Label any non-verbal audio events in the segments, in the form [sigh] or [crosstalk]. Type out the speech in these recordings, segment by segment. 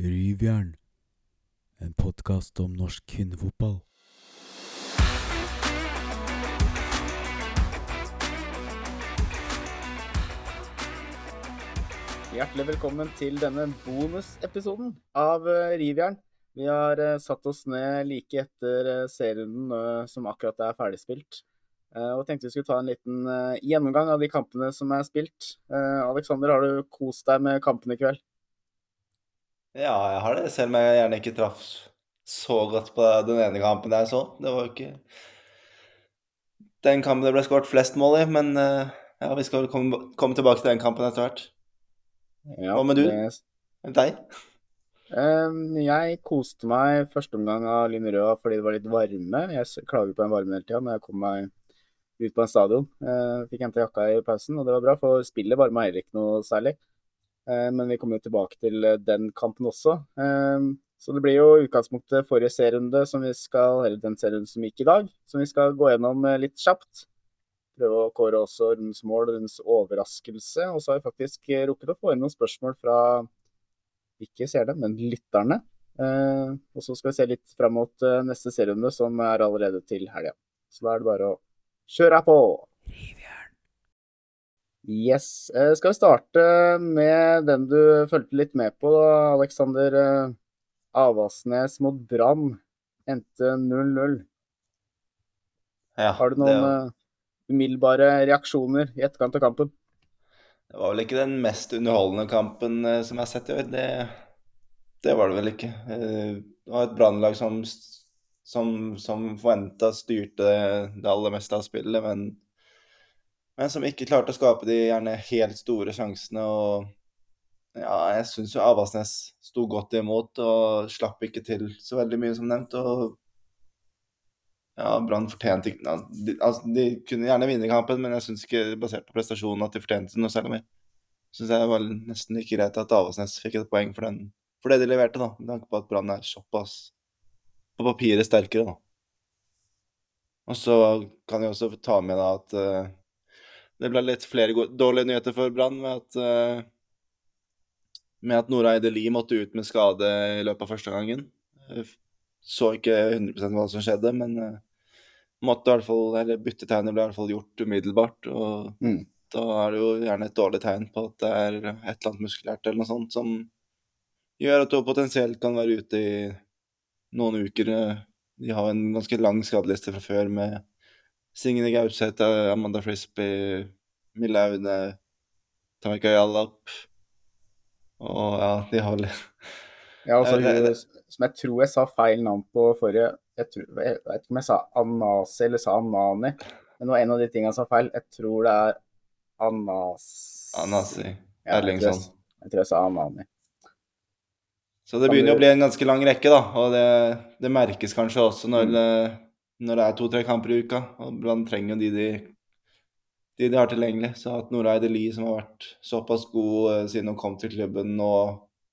Ryvjern, en podkast om norsk kvinnefotball. Hjertelig velkommen til denne bonusepisoden av eh, Rivjern. Vi har eh, satt oss ned like etter eh, serierunden som akkurat er ferdigspilt. Og tenkte vi skulle ta en liten gjennomgang av de kampene som er spilt. Aleksander, har du kost deg med kampene i kveld? Ja, jeg har det, selv om jeg gjerne ikke traff så godt på den ene kampen jeg så. Det var jo ikke den kampen det ble skåret flest mål i, men eh, ja, vi skal vel komme, komme tilbake til den kampen etter hvert. Ja, Hva med du? det- Deg? Eh, jeg koste meg første omgang av Linerøa fordi det var litt varme. Jeg s- klager på den varmen hele tida men jeg kom meg ut på en stadion. Eh, fikk henta jakka i pausen, og det var bra, for spillet varma heller ikke noe særlig. Eh, men vi kommer jo tilbake til eh, den kampen også. Eh, så det blir jo utgangspunktet forrige serierunde, som vi skal, eller den serierunden som gikk i dag, som vi skal gå gjennom litt kjapt. Prøve å kåre også rundens mål, rundens overraskelse. Og så har vi faktisk rukket å få inn noen spørsmål fra ikke seerne, men lytterne. Og så skal vi se litt fram mot neste serierunde, som er allerede til helga. Så da er det bare å kjøre på. Yes. Eh, skal vi starte med den du fulgte litt med på, da, Alexander. Eh, Avaldsnes mot Brann endte 0-0. Ja, Har du noen var- eh, umiddelbare reaksjoner i etterkant av kampen? det var vel ikke den mest underholdende kampen som jeg har sett i år. Det, det var det vel ikke. Eh, Det var et brannlag som, som, som forventa styrte det aller meste av spillet, men, men som ikke klarte å skape de gjerne helt store sjansene. og ja, jeg syns jo Avaldsnes sto godt imot og slapp ikke til så veldig mye, som nevnt. Og ja, Brann fortjente ikke de, altså, de kunne gjerne vinne kampen, men jeg syns ikke, basert på prestasjonen, at de fortjente noe særlig mer. Syns jeg var nesten like greit at Avaldsnes fikk et poeng for, den, for det de leverte, da. Med tanke på at Brann er såpass på papiret sterkere, da. Og så kan jeg også ta med da at eh, det ble litt flere dårlige nyheter for Brann med at uh, med at Noreide Lie måtte ut med skade i løpet av første gangen. Eh, Så ikke 100% hva som skjedde, men eh, måtte i hvert fall, eller byttetegnet ble i hvert fall gjort umiddelbart. Og Mm. da er det jo gjerne et dårlig tegn på at det er et eller annet muskulært eller noe sånt som gjør at du potensielt kan være ute i noen uker. Eh, De har en ganske lang skadeliste fra før med Signe Gauseth, Amanda Frisbee, Mille Aune, Tamika Jalap. Og ja, de har vel Ja, altså, hun, som jeg tror jeg sa feil navn på forrige Jeg, tror, jeg vet ikke om jeg sa Anasi eller sa Anani, men det var en av de tingene jeg sa feil. Jeg tror det er Anas... Anasi Ja, Erlingsson. jeg- Jeg tror jeg sa Anani. Så det begynner å bli en ganske lang rekke, da. Og det, det merkes kanskje også når, Mm. Når det er to-tre kamper i uka. Og Brann trenger de de, de de har tilgjengelig. Så at Noreide Lie, som har vært såpass god eh, siden hun kom til klubben, nå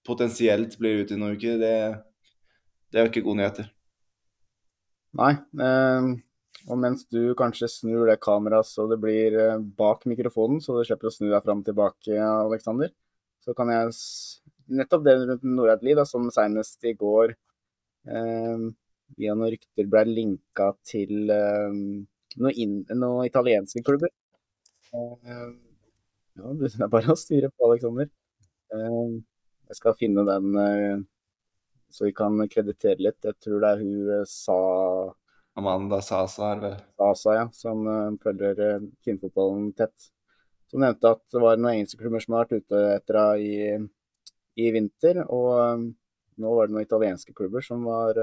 potensielt blir ute i noen uker, det, det er jo ikke gode nyheter. Nei. Eh, og mens du kanskje snur det kameraet så det blir eh, bak mikrofonen, så du slipper å snu deg fram og tilbake, Aleksander, så kan jeg Nettopp det rundt Noreide Lie, som senest i går eh, via noen rykter ble linka til eh, noen, in, noen italienske klubber. Eh, ja, det er bare å styre på, Aleksander. Eh, jeg skal finne den eh, så vi kan kreditere litt. Jeg tror det er hun eh, sa Amanda Sasa er vel Sasa, ja, som eh, følger kvinnefotballen tett. Som nevnte at det var noen engelske klubber som har vært ute etter henne i, i vinter. Og nå var det noen italienske klubber som var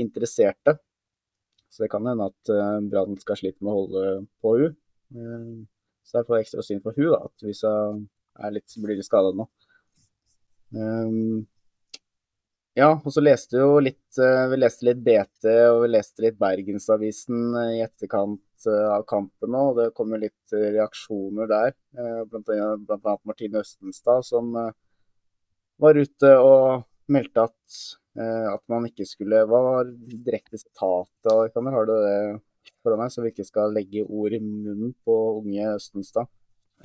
interesserte. Så det kan hende at uh, Brann skal slite med å holde på hun. Eh, så det er ekstra synd for hun da, at hvis hun litt, blir litt skada nå. Um, ja, og så leste jo litt eh, Vi leste litt BT og vi leste litt Bergensavisen eh, i etterkant eh, av kampen nå. det kom jo litt eh, reaksjoner der. eh, Blant annet, Martine Østenstad, som eh, var ute og meldte at, eh, at man ikke skulle Hva var direkte sitatet, Alexander? Har du det for meg, så vi ikke skal legge ord i munnen på unge Østenstad?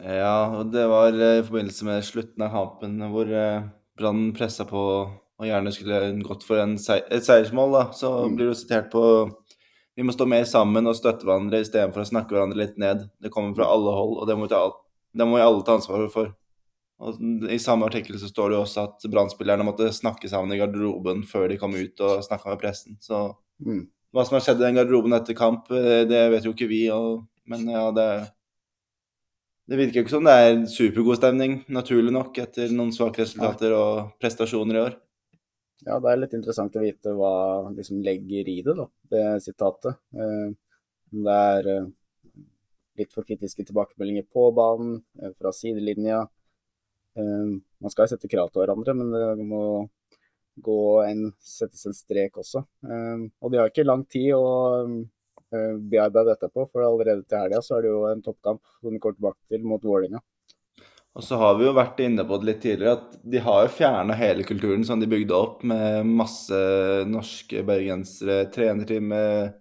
Ja, og det var eh, i forbindelse med slutten av kampen hvor, eh, Brann pressa på og gjerne skulle gått for en seier, et seiersmål, da, så Mm. blir du sitert på Vi må stå mer sammen og støtte hverandre istedenfor å snakke hverandre litt ned. Det kommer fra alle hold, og det må, ta, det må vi alle ta ansvar for. Og I samme artikkel så står det også at Brann-spillerne måtte snakke sammen i garderoben før de kom ut og snakka med pressen. Så Mm. hva som har skjedd i den garderoben etter kamp, eh, det vet jo ikke vi. Og, men ja, det Det virker jo ikke som det er supergod stemning, naturlig nok, etter noen svake resultater og prestasjoner i år. Ja, det er litt interessant å vite hva liksom legger i det, da, det sitatet. Eh, Om det er eh, litt for kritiske tilbakemeldinger på banen, fra sidelinja. Eh, Man skal jo sette krav til hverandre, men det må gå en, settes en strek også. Eh, Og de har ikke lang tid å eh, bearbeide dette på, for allerede til helga er det jo en toppkamp som de går tilbake til mot Vålerenga. Og så har vi jo vært inne på det litt tidligere, at de har jo fjerna hele kulturen som de bygde opp med masse norske bergensere, trenerteam er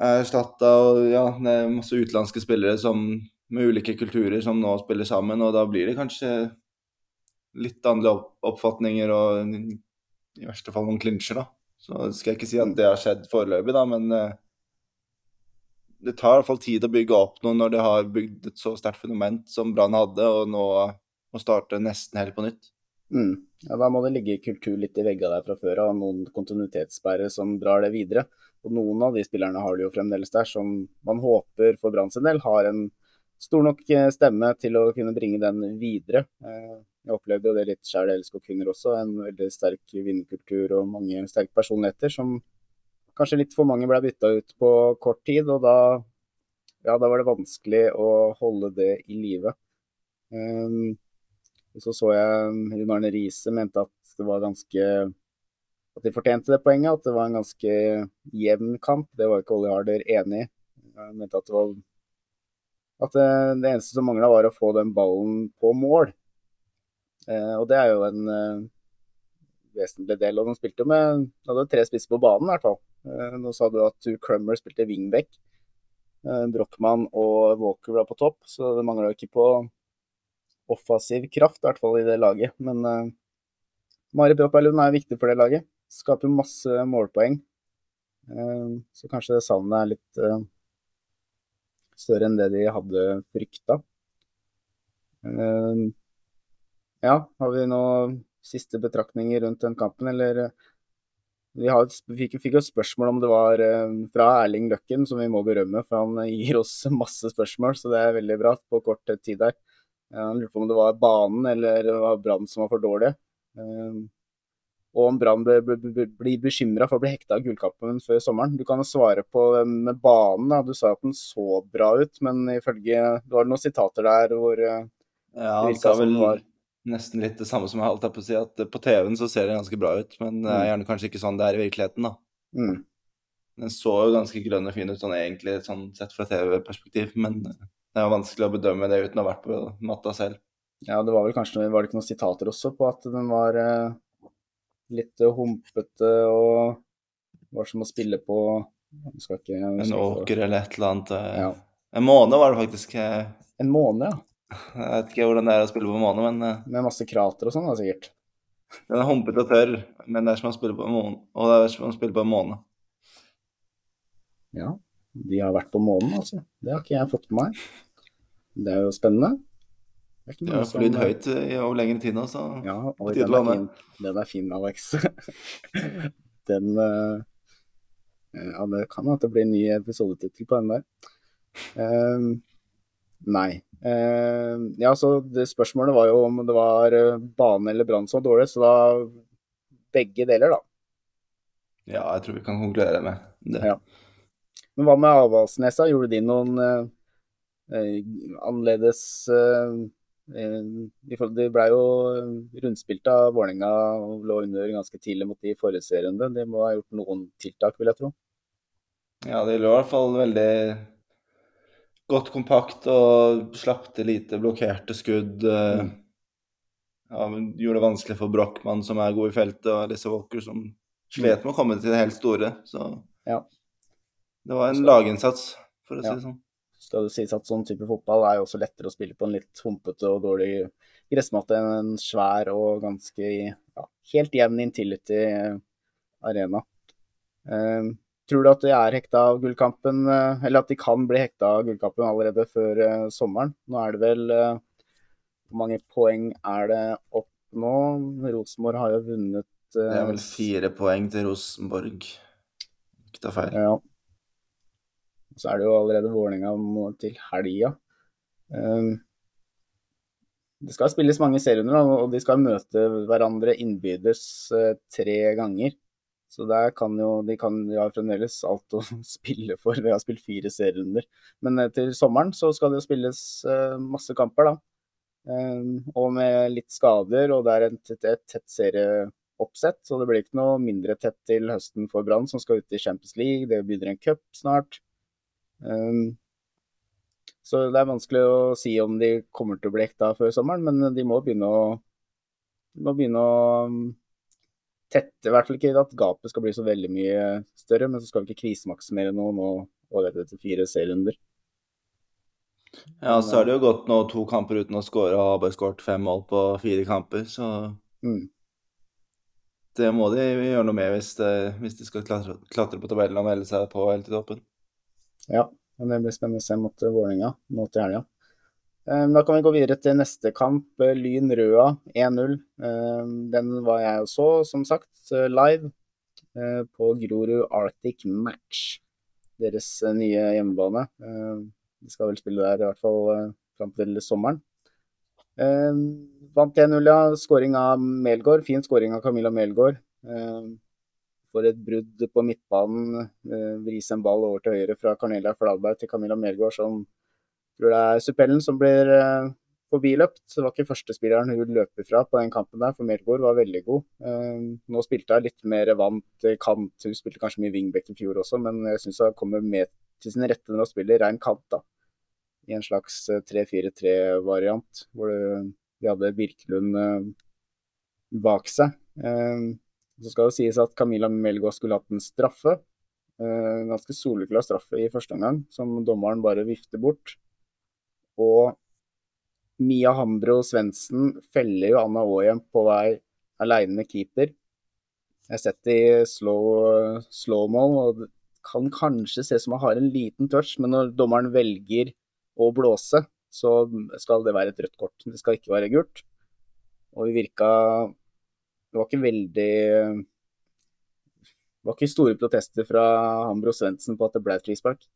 erstatta og ja, masse utenlandske spillere som, med ulike kulturer som nå spiller sammen, og da blir det kanskje litt andre oppfatninger og i verste fall noen klinsjer, da. Så skal jeg ikke si at det har skjedd foreløpig, da, men eh, det tar i hvert fall tid å bygge opp noe når de har bygd et så sterkt fundament som Brann hadde, og nå må starte nesten helt på nytt. Mm. Ja, da må det ligge kultur litt i veggene der fra før av, noen kontinuitetssperre som drar det videre. Og noen av de spillerne har det jo fremdeles der, som man håper for Brann sin del har en stor nok eh, stemme til å kunne bringe den videre. Eh, Jeg opplevde jo det litt sjøl i LSK Kvinner også, en veldig sterk vinnerkultur og mange sterke personligheter som kanskje litt for mange ble bytta ut på kort tid, og da, ja, da var det vanskelig å holde det i live. Um, så så jeg Jon Arne Riise mente at det var ganske At de fortjente det poenget, at det var en ganske jevn kamp. Det var ikke Olli Harder enig i. Han mente at det var At det, det eneste som mangla, var å få den ballen på mål. Eh, og det er jo en eh, vesentlig del. Og de spilte jo med de hadde tre spisser på banen, i hvert fall. Eh, nå sa du at Crummer spilte wingback. Eh, Brochmann og Walker var på topp, så det mangla ikke på offensiv kraft, i hvert fall i det laget. Men uh, Mari Bjørpærlund er viktig for det laget. Skaper masse målpoeng. Uh, så kanskje det savnet er litt uh, større enn det de hadde frykta. Uh, ja, har vi noen siste betraktninger rundt den kampen, eller vi, har, vi fikk, jo spørsmål om det var fra Erling Løkken, som vi må berømme, for han gir oss [laughs] masse spørsmål, så det er veldig bra på kort tid der. Han lurte på om det var banen eller Brann som var for dårlig. Og om Brann blir bekymra for å bli hekta av gullkampen før sommeren. Du kan jo svare på med banen. Du sa at den så bra ut, men ifølge Det har noen sitater der hvor Ja, han sa vel nesten litt det samme som jeg holdt på å si, at på TV-en så ser det ganske bra ut, men det er gjerne kanskje ikke sånn det er i virkeligheten, da. Mm. Den så jo ganske grønn og fin ut sånn egentlig, sånn sett fra TV-perspektiv, men det er jo vanskelig å bedømme det uten å ha vært på matta selv. Ja, det var vel kanskje var det ikke noen sitater også på at den var eh, litt humpete og var som å spille på ikke, En åker eller et eller annet. Ja. En måne var det faktisk. En måne, ja. [laughs] Jeg vet ikke hvordan det er å spille på en måne, men Med masse krater og sånn, da, sikkert. Den er humpete og tørr, men det er som å spille på en måne. Og det er som å spille på en måne. Ja, de har vært på månen, altså. Det har ikke jeg fått med meg. Det er jo spennende. De har flydd høyt over lengre tid nå, så Ja, oi, den er, fin. den er fin, Alex. [laughs] den uh... Ja, det kan at det blir en ny episodetittel på den der. Uh, nei. Uh, ja, så det spørsmålet var jo om det var bane eller brann som var dårlig, så da begge deler, da. Ja, jeg tror vi kan konkludere med det. Ja. Men hva med Avaldsnesa? Gjorde de noen annerledes de ble jo rundspilt av Vålerenga og lå under ganske tidlig mot de forrige seriene. De må ha gjort noen tiltak, vil jeg tro. Ja, de lå i hvert fall veldig godt kompakt og slapp til lite blokkerte skudd. Mm. Ja, gjorde det vanskelig for Brochmann, som er god i feltet, og Alice Walker, som slet med å komme til det helt store. Så ja. det var en laginnsats, for å si ja. det sånn skal det sies at sånn type fotball er jo også lettere å spille på en litt humpete og dårlig gressmatte, enn en svær og ganske ja, helt jevn Intility arena. Eh, tror du at de er hekta av gullkampen, eh, eller at de kan bli hekta av gullkampen allerede før eh, sommeren? Nå er det vel eh, Hvor mange poeng er det opp nå? Rosenborg har jo vunnet Det er eh, vel fire poeng til Rosenborg. Ikke ta feil. Ja. Så er det jo allerede Vålerenga til helga. Um, det skal spilles mange serierunder, og de skal møte hverandre innbyrdes eh, tre ganger. Så der kan jo de kan, jo fremdeles alt å [laughs] spille for. Vi har spilt fire serierunder. Men eh, til sommeren så skal det spilles eh, masse kamper, da. Um, og med litt skader, og det er et, et, et tett serieoppsett. Så det blir ikke noe mindre tett til høsten for Brann, som skal ut i Champions League. Det begynner en cup snart. Um, så det er vanskelig å si om de kommer til å bli ekta før sommeren, men de må begynne å, må begynne å um, tette I hvert fall ikke at gapet skal bli så veldig mye større, men så skal vi ikke krisemaksimere noe nå allerede etter fire serierunder. Ja, så er det jo gått nå to kamper uten å skåre og har bare skåret fem mål på fire kamper, så Mm. det må de gjøre noe med hvis, de, hvis de skal klatre, klatre på tabellen og melde seg på helt i toppen. Ja, det blir spennende å se mot eh, Vålerenga nå til helga. Da kan vi gå videre til neste kamp, eh, Lyn Røa 1-0. Eh, Den var jeg og så, som sagt, live på Grorud Arctic Match. Deres nye hjemmebane. De skal vel spille der i hvert fall fram til sommeren. Vant 1-0, ja. Skåring av Melgaard. Fin skåring av Camilla Melgaard. For et brudd på midtbanen. Eh, vris en ball over til høyre fra Cornelia Fladberg til Camilla Melgaard, som tror det er Suppellen som blir eh, forbiløpt. Det var ikke førstespilleren hun løper fra på den kampen der, for Melgaard var veldig god. Eh, nå spilte hun litt mer vant kant. Hun spilte kanskje mye wingback i fjor også, men jeg syns hun kommer med til sin rette når hun spiller rein kant, da. I en slags eh, 3-4-3-variant, hvor de hadde Birkelund bak seg. Eh, så skal det sies at Camilla Melgaard skulle hatt en straffe. En ganske soleklar straffe i første omgang, som dommeren bare vifter bort. Og Mia Hambro Svendsen feller jo Anna Aahjem på vei aleine med keeper. Jeg har sett det i slow, slow-mo, og det kan kanskje se ut som han har en liten touch, men når dommeren velger å blåse, så skal det være et rødt kort. Det skal ikke være gult. Og vi virka Det var ikke veldig Det var ikke store protester fra Hambro Svendsen på at det ble et frispark.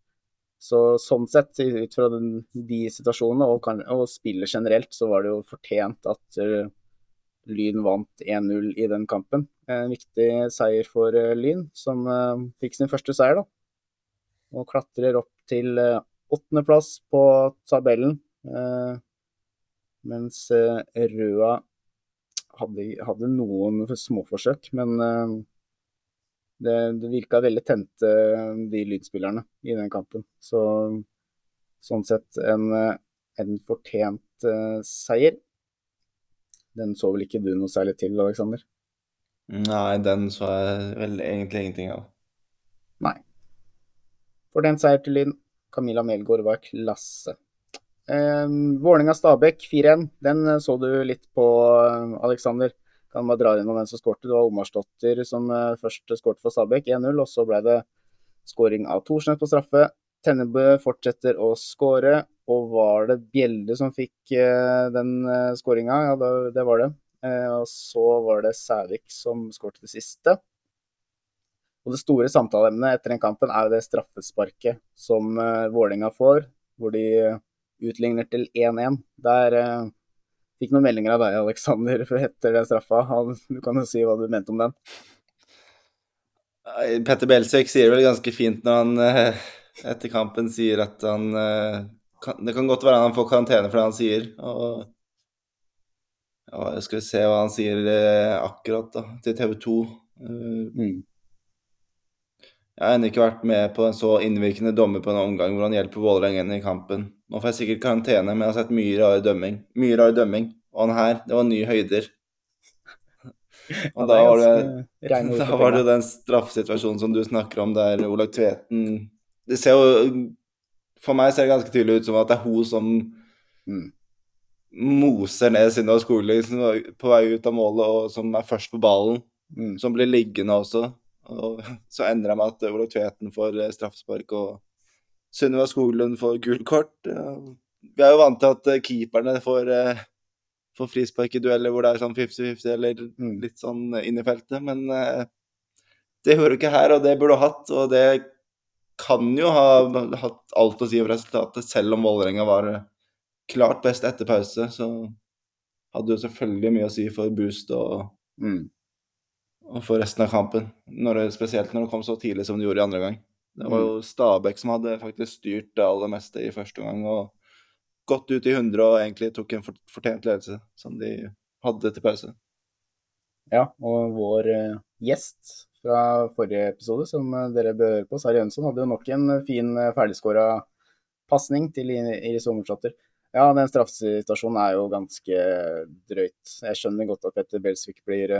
Så sånn sett, ut fra den, de situasjonene og, og spillet generelt, så var det jo fortjent at uh, Lyn vant 1-0 i den kampen. En viktig seier for uh, Lyn, som uh, fikk sin første seier, da. Og klatrer opp til åttendeplass på tabellen. mens Røa hadde, hadde noen småforsøk, men det, det virka veldig tente, de lydspillerne, i den kampen. Så sånn sett en, en fortjent seier. Den så vel ikke du noe særlig til, Aleksander? Nei, den så jeg vel egentlig ingenting av. Nei. Fortjent seier til Lyn. Camilla Melgaard var klasse. Um, Vålerenga-Stabæk 4-1. Den så du litt på, Aleksander kan bare dra innom hvem som skårte. Det var Omarsdottir som uh, først skårte for Stabæk, 1-0. Og så ble det skåring av Thorsnes på straffe. Tennebø fortsetter å skåre. Og var det Bjelde som fikk uh, den uh, skåringa? Ja, det, det, var det. og så var det Sævik som skårte det siste. Og det store samtaleemnet etter den kampen er det straffesparket som uh, Vålerenga får, hvor de utligner til 1-1. Der Fikk noen meldinger av deg, Aleksander, [laughs] etter den straffa. Du kan jo si hva du mente om den. Petter Belsvik sier det vel ganske fint når han eh, etter kampen sier at han eh, kan, Det kan godt være han får karantene for det han sier. Og ja, skal vi se hva han sier eh, akkurat da, til TV 2. Mm. Jeg har ennå ikke vært med på en så innvirkende dommer på en omgang hvor han hjelper Vålerenga i kampen. Nå får jeg sikkert karantene, men jeg har sett mye rar dømming. Mye rar dømming. Og han her, det var nye høyder. [laughs] Og Ja, da var det, [laughs] da var det den straffesituasjonen som du snakker om, der Olaug Tveten Det ser jo For meg ser det ganske tydelig ut som at det er hun som Mm. moser ned Synnøve Skogli er på vei ut av målet, og som er først på ballen. Mm. Som blir liggende også. Og så endra det meg at Olav Tveten får eh, straffespark, og Sunniva Skoglund får gult kort. Vi er jo vant til at eh, keeperne får, eh, får frispark i dueller hvor det er sånn 50-50 eller Mm. litt sånn inn i feltet, men det hører du ikke her, og det burde du hatt. Og det kan jo ha hatt alt å si for resultatet, selv om Vålerenga var klart best etter pause. Så hadde jo selvfølgelig mye å si for boost og, Mm. For resten av kampen. Når det, spesielt når det kom så tidlig som det gjorde i andre gang. Det var jo Stabæk som hadde faktisk styrt det aller meste i første gang og gått ut i 100 og egentlig tok en fortjent ledelse, som de hadde til pause. Ja, og vår eh, gjest fra forrige episode, som eh, dere bør høre på, Sari Jønsson, hadde jo nok en eh, fin ferdigskåra pasning til Iris Sommersdatter. Ja, den straffesituasjonen er jo ganske drøyt. Jeg skjønner godt at Petter Belsvik blir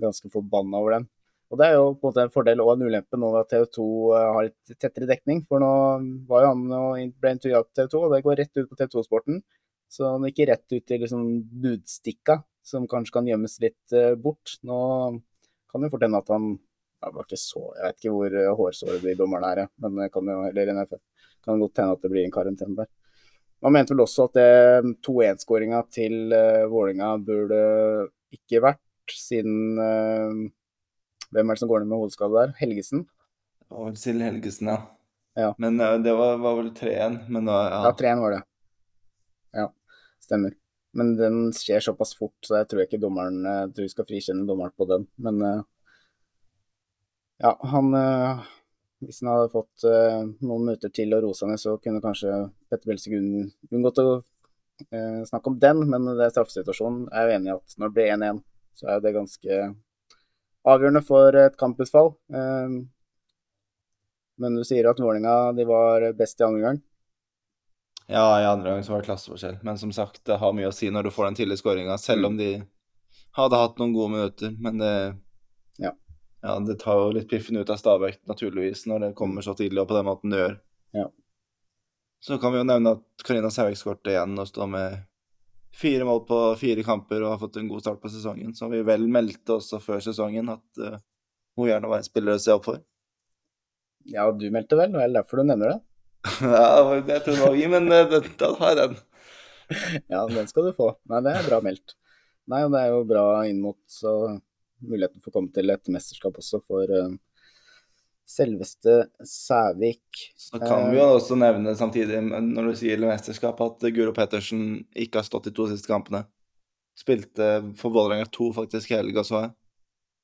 ganske forbanna over den. Og det er jo på en måte en fordel og en ulempe nå at TV 2 eh, har litt tettere dekning. For nå var jo han og ble intervjua på TV 2, og det går rett ut på TV 2-sporten. Så han gikk rett ut til liksom budstikka, som kanskje kan gjemmes litt eh, bort. Nå kan det fort hende at han ja, var ikke så, Jeg vet ikke hvor hårsåret hårsåre de dommerne er, men det kan jo eller NFF. Kan godt hende at det blir en karantene der. Man mente vel også at det 2-1-skåringa til Vålinga burde ikke vært, siden eh, Hvem er det som går ned med hodeskade der? Helgesen? Det var vel Silje Helgesen, ja. Ja. Men eh, det var, var vel 3-1. Men da, ja. Ja, 3-1 var det. Ja, stemmer. Men den skjer såpass fort, så jeg tror ikke dommeren Jeg tror vi skal frikjenne dommeren på den. Men eh, ja, han eh, Hvis han hadde fått eh, noen minutter til å roe seg ned, så kunne kanskje Petter Belsvik unn- unngått å eh, snakke om den. Men det er straffesituasjonen. Jeg er jo enig i at når det blir 1-1, så er det ganske avgjørende for et kamputfall. Eh, men du sier at Vålerenga var best i andre gang. Ja, i andre gang så var det klasseforskjell. Men som sagt, det har mye å si når du får den tidlige skåringa, selv om de hadde hatt noen gode minutter. Men det Ja. ja, det tar jo litt piffen ut av Stabæk, naturligvis, når det kommer så tidlig og på den måten det gjør. Ja. Så kan vi jo nevne at Karina Sævik skåret igjen og står med fire mål på fire kamper og har fått en god start på sesongen. Som vi vel meldte også før sesongen at uh, hun gjerne var en spiller å se opp for. Ja, du meldte vel, og det er derfor du nevner det. [laughs] ja, jeg tror det var vi, men uh, den har den. [laughs] Ja, den skal du få. Nei, det er bra meldt. Nei, det er jo bra inn mot så muligheten for å komme til et mesterskap også for eh, selveste Sævik. Så kan vi jo også nevne samtidig, når du sier mesterskap, at Guro Pettersen ikke har stått de to siste kampene. Spilte for Vålerenga 2 faktisk hele helga, så jeg,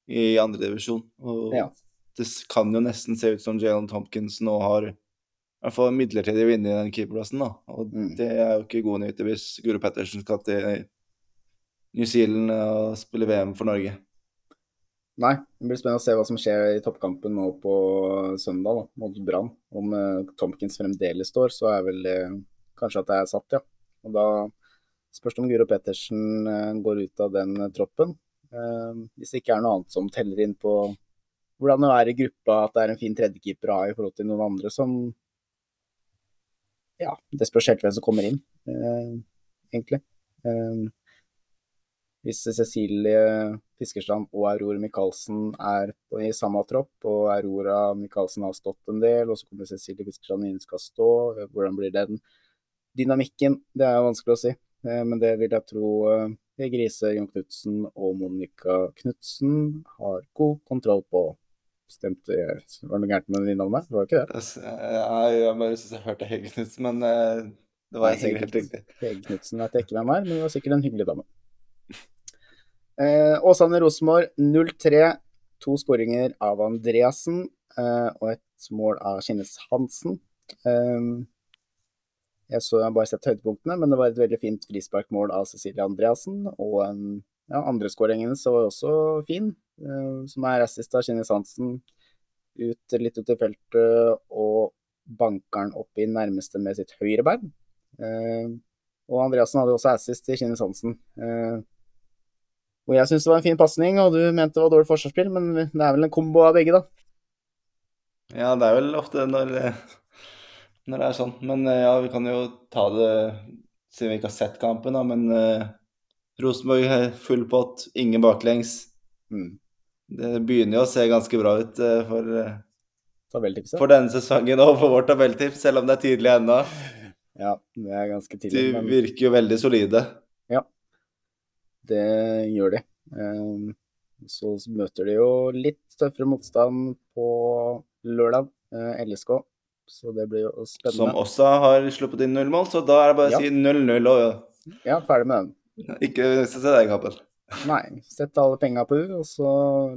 i andredivisjon. Og Ja. det kan jo nesten se ut som Jalen Tompkins nå har i hvert fall midlertidig vunnet den keeperplassen, da. Og Mm. det er jo ikke gode nyheter hvis Guro Pettersen skal til New Zealand og spille VM for Norge. Nei, det blir spennende å se hva som skjer i toppkampen nå på søndag da, mot Brann. Om uh, Tompkins fremdeles står, så er vel uh, kanskje at det er satt, ja. Og da spørs det om Guro Pettersen uh, går ut av den eh, troppen. Eh, hvis det ikke er noe annet som teller inn på hvordan det er i gruppa, at det er en fin tredjekeeper å ha i forhold til noen andre som Ja, det spørs helt hvem som kommer inn, eh, egentlig. Eh, hvis Cecilie Fiskerstrand og Aurora Michaelsen er i samme tropp, og Aurora Michaelsen har stått en del, og så kommer Cecilie Fiskerstrand inn skal stå, eh, hvordan blir den dynamikken? Det er jo vanskelig å si, eh, men det vil jeg tro eh, Grise, Jon Knutsen og Monica Knutsen har god kontroll på. Stemte Var det noe gærent med de navnene? Det var ikke det? Jeg, jeg bare synes jeg hørte Hege Knutsen, men eh, det var Nei, sikkert helt riktig. Hege Knutsen vet jeg ikke hvem er, men det var sikkert en hyggelig dame. Eh, Åsane Rosenborg 0-3. To skåringer av Andreassen eh, og et mål av Kinnes Hansen. Eh, jeg så jeg bare sett høydepunktene, men det var et veldig fint frisparkmål av Cecilie Andreassen. Og en, ja, andre skåringen så var også fin, eh, som er assist av Kinnes Hansen. Ut, litt ut i feltet og banker den opp i nærmeste med sitt høyre bein. Eh, og Andreassen hadde også assist til Kinnes Hansen. Og jeg syns det var en fin pasning, og du mente det var dårlig forsvarsspill, men det er vel en kombo av begge, da. Ja, det er vel ofte når, når det er sånn. Men eh, ja, vi kan jo ta det siden vi ikke har sett kampen, da, men uh, Rosenborg er full pott, ingen baklengs. Mm. Det begynner jo å se ganske bra ut uh, for, uh, for denne sesongen og for vårt tabelltips, selv om det er tidlig ennå. Ja, det er ganske De tidlig. Men virker jo veldig solide. Det gjør de. Eh, Så møter de jo litt tøffere motstand på lørdag, eh, LSK. Så det blir jo spennende. Som også har sluppet inn null mål, så da er det bare å Ja. si 0-0 og Ja, ferdig med den. [laughs] ikke se deg, Kapel. Nei, sett alle penga på U, og så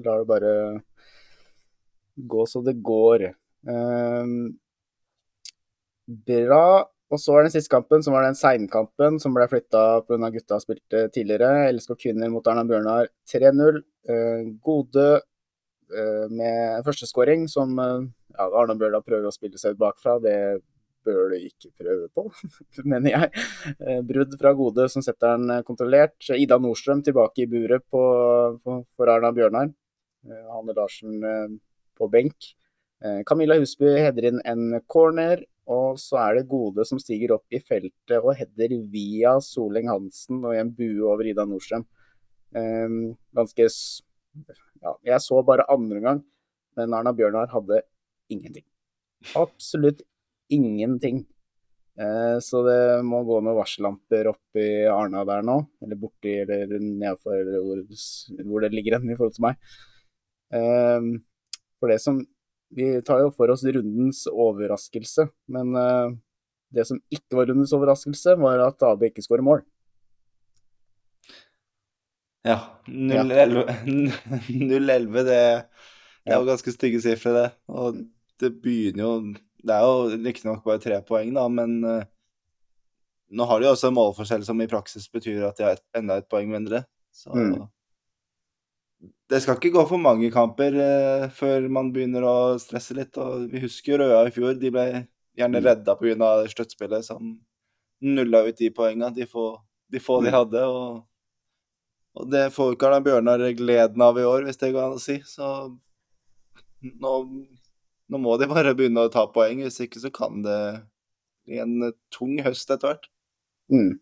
lar det bare gå så det går. Um, bra. Og så er den siste kampen, som var den seinkampen som ble flytta pga. gutta spilte tidligere. LSK kvinner mot Arna Bjørnar 3-0. Eh, gode eh, med førsteskåring, som eh, ja, Arna Bjørnar prøver å spille seg ut bakfra. Det bør du ikke prøve på, [laughs] mener jeg. Brudd fra Gode som setter den kontrollert. Ida Nordstrøm tilbake i buret på, på, for Arna Bjørnar. Hanne Larsen på benk. Camilla Husby header inn en corner, og så er det Gode som stiger opp i feltet og header via Soleng Hansen og i en bue over Ida Nordstrøm. Eh, ganske Ja, jeg så bare andre gang, men Arna Bjørnar hadde ingenting. Absolutt ingenting. Eh, Så det må gå noen varsellamper oppi Arna der nå, eller borti eller eller hvor, hvor det ligger hen i forhold til meg. Eh, For det som Vi tar jo for oss rundens overraskelse, men eh, det som ikke var rundens overraskelse, var at AB ikke skårer mål. Ja. 0-11, 0-11, [laughs] det, det er jo ganske stygge sifre, det. Og det begynner jo Det er jo riktignok bare tre poeng, da, men eh, nå har de jo også en målforskjell som i praksis betyr at de har enda et poeng mindre. Så Mm. Det skal ikke gå for mange kamper eh, før man begynner å stresse litt. Og vi husker Røa i fjor. De ble gjerne Mm. redda pga. støttspillet som nulla ut de poengene, De få de, få de Mm. hadde. og og det får ikke Arna Bjørnar gleden av i år, hvis det går an å si. Så nå, nå må de bare begynne å ta poeng, hvis ikke så kan det bli en tung høst etter hvert. Mm.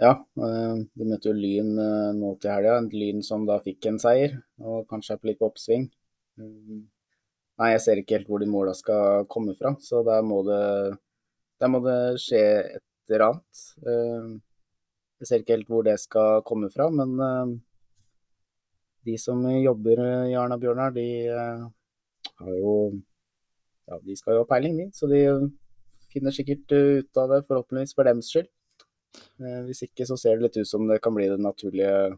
Ja, eh, de møtte jo Lyn eh, nå til helga. Lyn som da fikk en seier, og kanskje er på litt oppsving. Mm. Nei, jeg ser ikke helt hvor de måla skal komme fra, så der må det, der må det skje et eller annet. Eh, Jeg ser ikke helt hvor det skal komme fra, men de som jobber i Arna Bjørnar, de har jo Ja, de skal jo ha peiling, de. Så de finner sikkert ut av det, forhåpentligvis for dems skyld. Eh, Hvis ikke så ser det litt ut som det kan bli det naturlige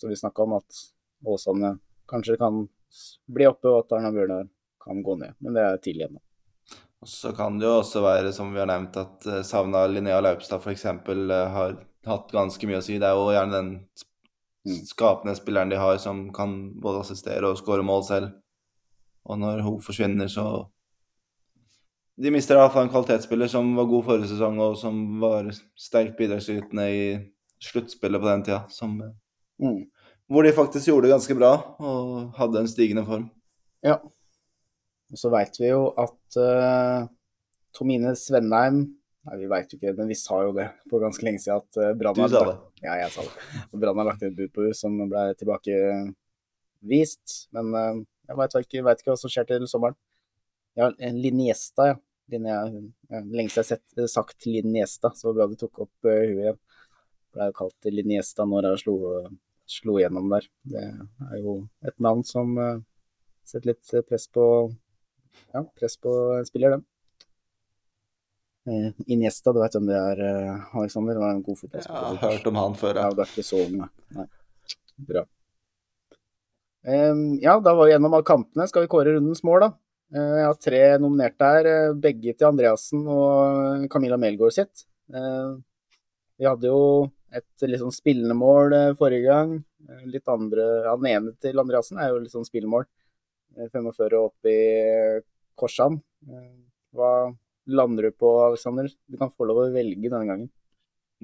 som vi snakka om, at Åsane kanskje kan bli oppe, og at Arna Bjørnar kan gå ned. Men det er tidlig ennå. Så kan det jo også være, som vi har nevnt, at uh, savna Linnea Laupstad f.eks. Uh, har hatt ganske mye å si. Det er jo gjerne den Mm. skapende spilleren de har, som kan både assistere og skåre mål selv. Og når hun forsvinner, så De mister iallfall en kvalitetsspiller som var god forrige sesong, og som var sterkt bidragsytende i sluttspillet på den tida. Som, Mm. hvor de faktisk gjorde det ganske bra, og hadde en stigende form. Ja. Og så veit vi jo at uh, Tomine Svenheim Nei, vi veit jo ikke, men vi sa jo det for ganske lenge siden at uh, Brann har. Ja, jeg sa det. Og Brann har lagt et bud på henne som ble tilbakevist. Men uh, jeg veit ikke, vet ikke hva som skjer til sommeren. Ja, Liniesta, ja. Linea, ja lenge siden jeg har sett, sagt Liniesta, så var bra du tok opp uh, huet igjen. Ble jo kalt Liniesta når jeg slo, slo gjennom der. Det er jo et navn som uh, setter litt press på ja, press på en spiller, den. Uh, Iniesta, du vet hvem det er, uh, Alexander? Det var en god Jeg fotballspiller. har hørt om han før, Ja, ja. du er ikke så ung, nei. Bra. Um, ja, da var vi gjennom alle kampene. Skal vi kåre rundens mål, da? Eh, jeg har tre nominerte her. eh, Begge til Andreassen og Camilla Melgaard sitt. Eh, vi hadde jo et litt sånn spillende mål eh, forrige gang. Eh, Litt andre ja, Den ene til Andreassen er jo litt sånn spillemål. Eh, 45 opp i Korsan. Eh, Hva lander du på, Alexander? Du kan få lov å velge denne gangen.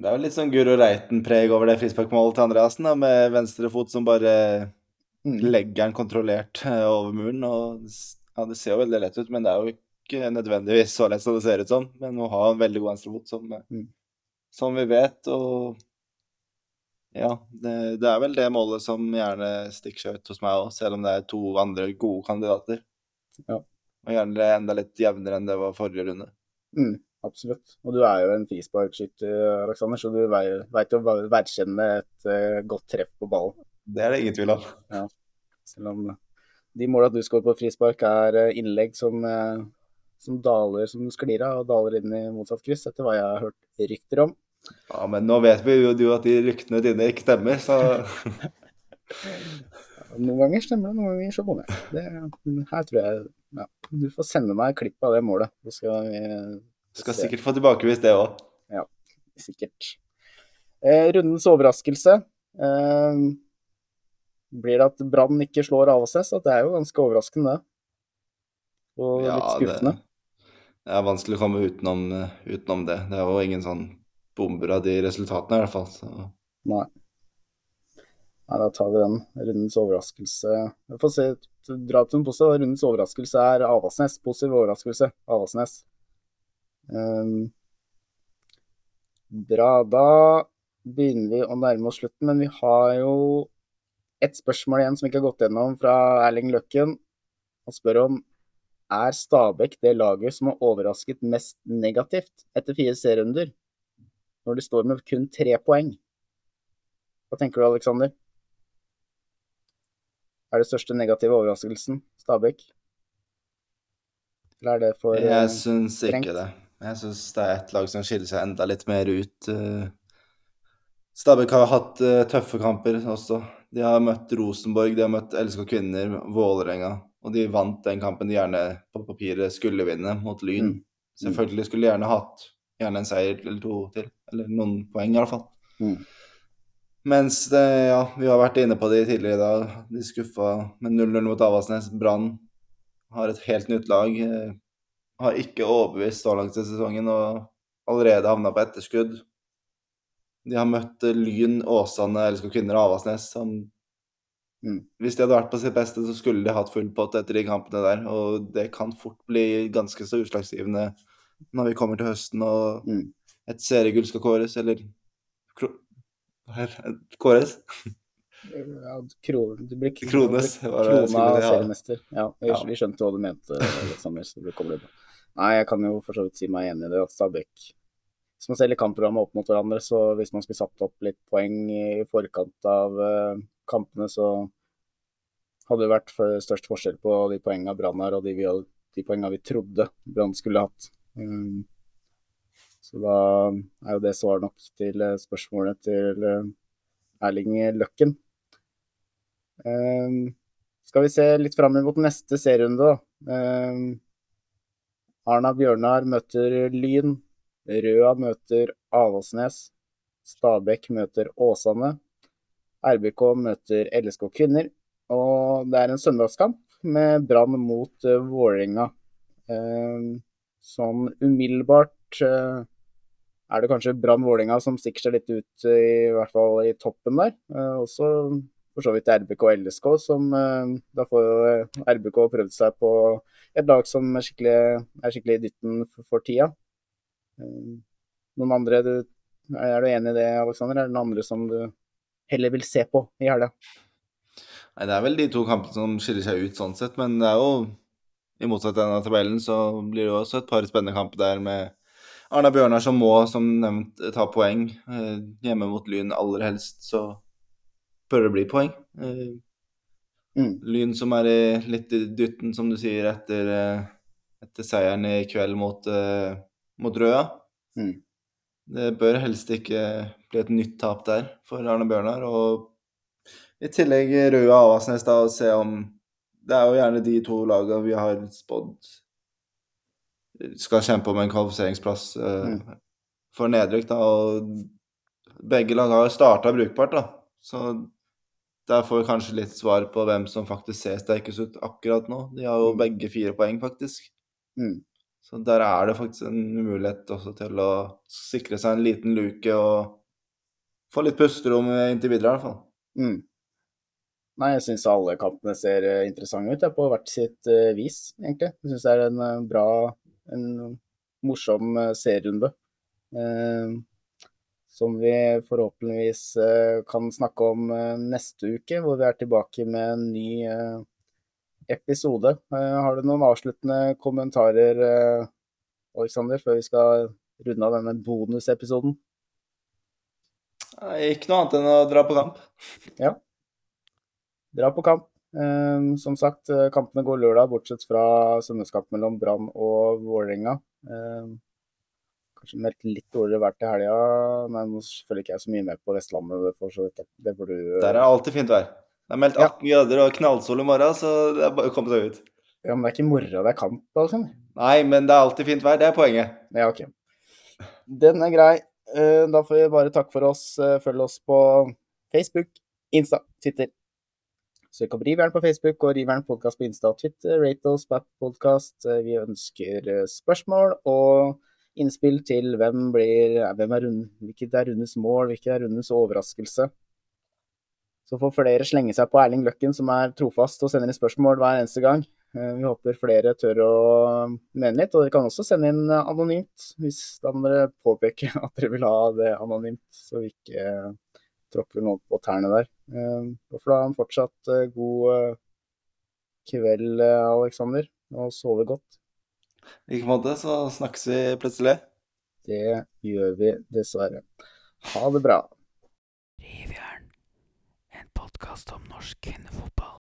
Det er jo litt sånn Guro Reiten-preg over det frisparkmålet til Andreassen, da, med venstrefot som bare Mm. legger den kontrollert eh, over muren. Og ja, det ser jo veldig lett ut, men det er jo ikke nødvendigvis så lett som det ser ut som. Men hun har en veldig god venstrefot som eh, Mm. som vi vet. Og ja, det, det er vel det målet som gjerne stikker seg ut hos meg òg, selv om det er to andre gode kandidater. Ja. Og gjerne enda litt jevnere enn det var forrige runde. Mm, absolutt. Og du er jo en frisparkskytter, Aleksander, så du veit jo å verdkjenne et uh, godt treff på ballen. Det er det ingen tvil om. Ja. Selv om de måla du skårer på frispark, er uh, innlegg som, uh, som daler som sklir av, og daler inn i motsatt kryss, etter hva jeg har hørt rykter om. Ja, men nå vet vi jo at de ryktene dine ikke stemmer, så [laughs] Noen ganger stemmer det, noen ganger så bommer jeg. Det- Her tror jeg ja. Du får sende meg klipp av det målet. Så skal vi skal se. sikkert få tilbakevist det òg. Sikkert. Eh, rundens overraskelse. Eh, blir det at Brann ikke slår Avaldsnes? At det er jo ganske overraskende, det. Og litt det, skuffende. det er vanskelig å komme utenom, eh, utenom det. Det er jo ingen sånn bomber av de resultatene, i hvert fall. Så. Nei. Nei, da tar vi den. Rundens overraskelse. Vi får se, dra til en positive. Rundens overraskelse er Avaldsnes. Positiv overraskelse. Avaldsnes. Um, bra. Da begynner vi å nærme oss slutten, men vi har jo et spørsmål igjen som vi ikke har gått gjennom, fra Erling Løkken. Han spør om er Stabæk det laget som har overrasket mest negativt etter fire serierunder, når de står med kun tre poeng? Hva tenker du, Aleksander? Er det største negative overraskelsen Stabæk? Eller er det for strengt? Jeg syns ikke det. Jeg syns det er et lag som skiller seg enda litt mer ut. eh. Stabæk har hatt eh, tøffe kamper også. De har møtt Rosenborg, de har møtt LSK Kvinner, Vålerenga. Og de vant den kampen de gjerne på papiret skulle vinne, mot Lyn. Mm. Selvfølgelig skulle de gjerne hatt gjerne en seier eller to til. Eller noen poeng, i hvert fall. Mm. Mens det, ja, vi har vært inne på det tidligere i dag. De skuffa med 0-0 mot Avaldsnes. Brann har et helt nytt lag. eh, Har ikke overbevist så langt i sesongen og allerede havna på etterskudd. De har møtt eh, Lyn, Åsane, LSK Kvinner og Avaldsnes som Mm. Hvis de hadde vært på sitt beste, så skulle de hatt full pott etter de kampene der. Og det kan fort bli ganske så utslagsgivende når vi kommer til høsten og Mm. et seriegull skal kåres, eller kro-? Kåres? Ja, kro, det blir k- Krones, Krona ja. seriemester. Ja, vi, Ja. vi skjønte hva du mente, Liksom. Nei, jeg kan jo for så vidt si meg enig i det. at Stabæk Hvis man selger kampprogrammet opp mot hverandre, så hvis man skulle satt opp litt poeng i forkant av eh, kampene, så hadde det vært for, størst forskjell på de poengene Brann har, og de, de poengene vi trodde Brann skulle hatt. Um, så da er jo det svar nok til eh, spørsmålet til eh, Erling Løkken. Ehm, skal vi se litt fram mot neste serierunde, da. Ehm, Arna Bjørnar møter Lyn. Røa møter Avaldsnes. Stabæk møter Åsane. RBK møter LSK Kvinner. Og det er en søndagskamp med Brann mot uh, Vålerenga. Uh, sånn umiddelbart uh, er det kanskje Brann Vålerenga som stikker seg litt ut, i hvert fall i toppen der. Også for så vidt RBK og LSK, som da får RBK prøvd seg på et lag som er skikkelig, er skikkelig i dytten for, for tida. Eh, noen andre du, Er du enig i det, Aleksander? Er det noen andre som du heller vil se på i helga? Nei, det er vel de to kampene som skiller seg ut sånn sett, men det er jo i motsetning av tabellen så blir det jo også et par spennende kamper der med Arna Bjørnar som må, som nevnt, ta poeng. Eh, hjemme mot Lyn aller helst, så bør det bli poeng. Eh, Mm. Lyn som er i litt i dytten, som du sier, etter, etter seieren i kveld mot, eh, mot Røa. Mm. Det bør helst ikke bli et nytt tap der for Arne Bjørnar. Og i tillegg Røa Avaldsnes, da, og se om Det er jo gjerne de to lagene vi har spådd skal kjempe om en kvalifiseringsplass eh, Mm. for nedrykk, da. Og begge lag har starta brukbart, da. Så der får vi kanskje litt svar på hvem som faktisk ser sterkest ut akkurat nå. De har jo Mm. begge fire poeng, faktisk. Mm. Så der er det faktisk en mulighet også til å sikre seg en liten luke og få litt pusterom inntil videre, i hvert fall. Mm. Nei, jeg syns alle kampene ser eh, interessante ut, jeg, på hvert sitt uh, vis, egentlig. Jeg syns det er en uh, bra, en morsom uh, serierunde. Som vi forhåpentligvis kan snakke om neste uke, hvor vi er tilbake med en ny episode. Eh, Har du noen avsluttende kommentarer, eh, Alexander, før vi skal runde av denne bonusepisoden? Ikke noe annet enn å dra på kamp. Ja. Dra på kamp. Eh, som sagt, kampene går lørdag, bortsett fra søndagskamp mellom Brann og Vålerenga. Kanskje meldt litt dårligere vær til helga, men nå følger ikke jeg så mye med på Vestlandet. Det får, så vidt, det får du Der er alltid fint vær. Det er meldt Ja. 18 grader og knallsol i morgen, så det er bare å komme seg ut. Ja, men det er ikke morgen det er kamp, altså? Nei, men det er alltid fint vær. Det er poenget. Ja, ok. Den er grei. Eh, Da får vi bare takke for oss. Eh, Følg oss på Facebook, Insta, Twitter. Søk opp Rivjern på Facebook og Rivjern podkast på Insta og Twitter. Rate oss på podkast. Podcast. Eh, Vi ønsker spørsmål og innspill til hvem blir hvem er rund, Hvilket er rundens mål, hvilket er rundens overraskelse. Så får flere slenge seg på Erling Løkken, som er trofast og sender inn spørsmål hver eneste gang. Eh, Vi håper flere tør å mene litt, og dere kan også sende inn eh, anonymt hvis dere påpeker [laughs] at dere vil ha det anonymt, så vi ikke eh, tråkker noen på tærne der. Og for da en fortsatt god kveld, Aleksander, og sove godt. I like måte så snakkes vi plutselig. Det gjør vi dessverre. Ha det bra. Podkast om norsk kvinnefotball.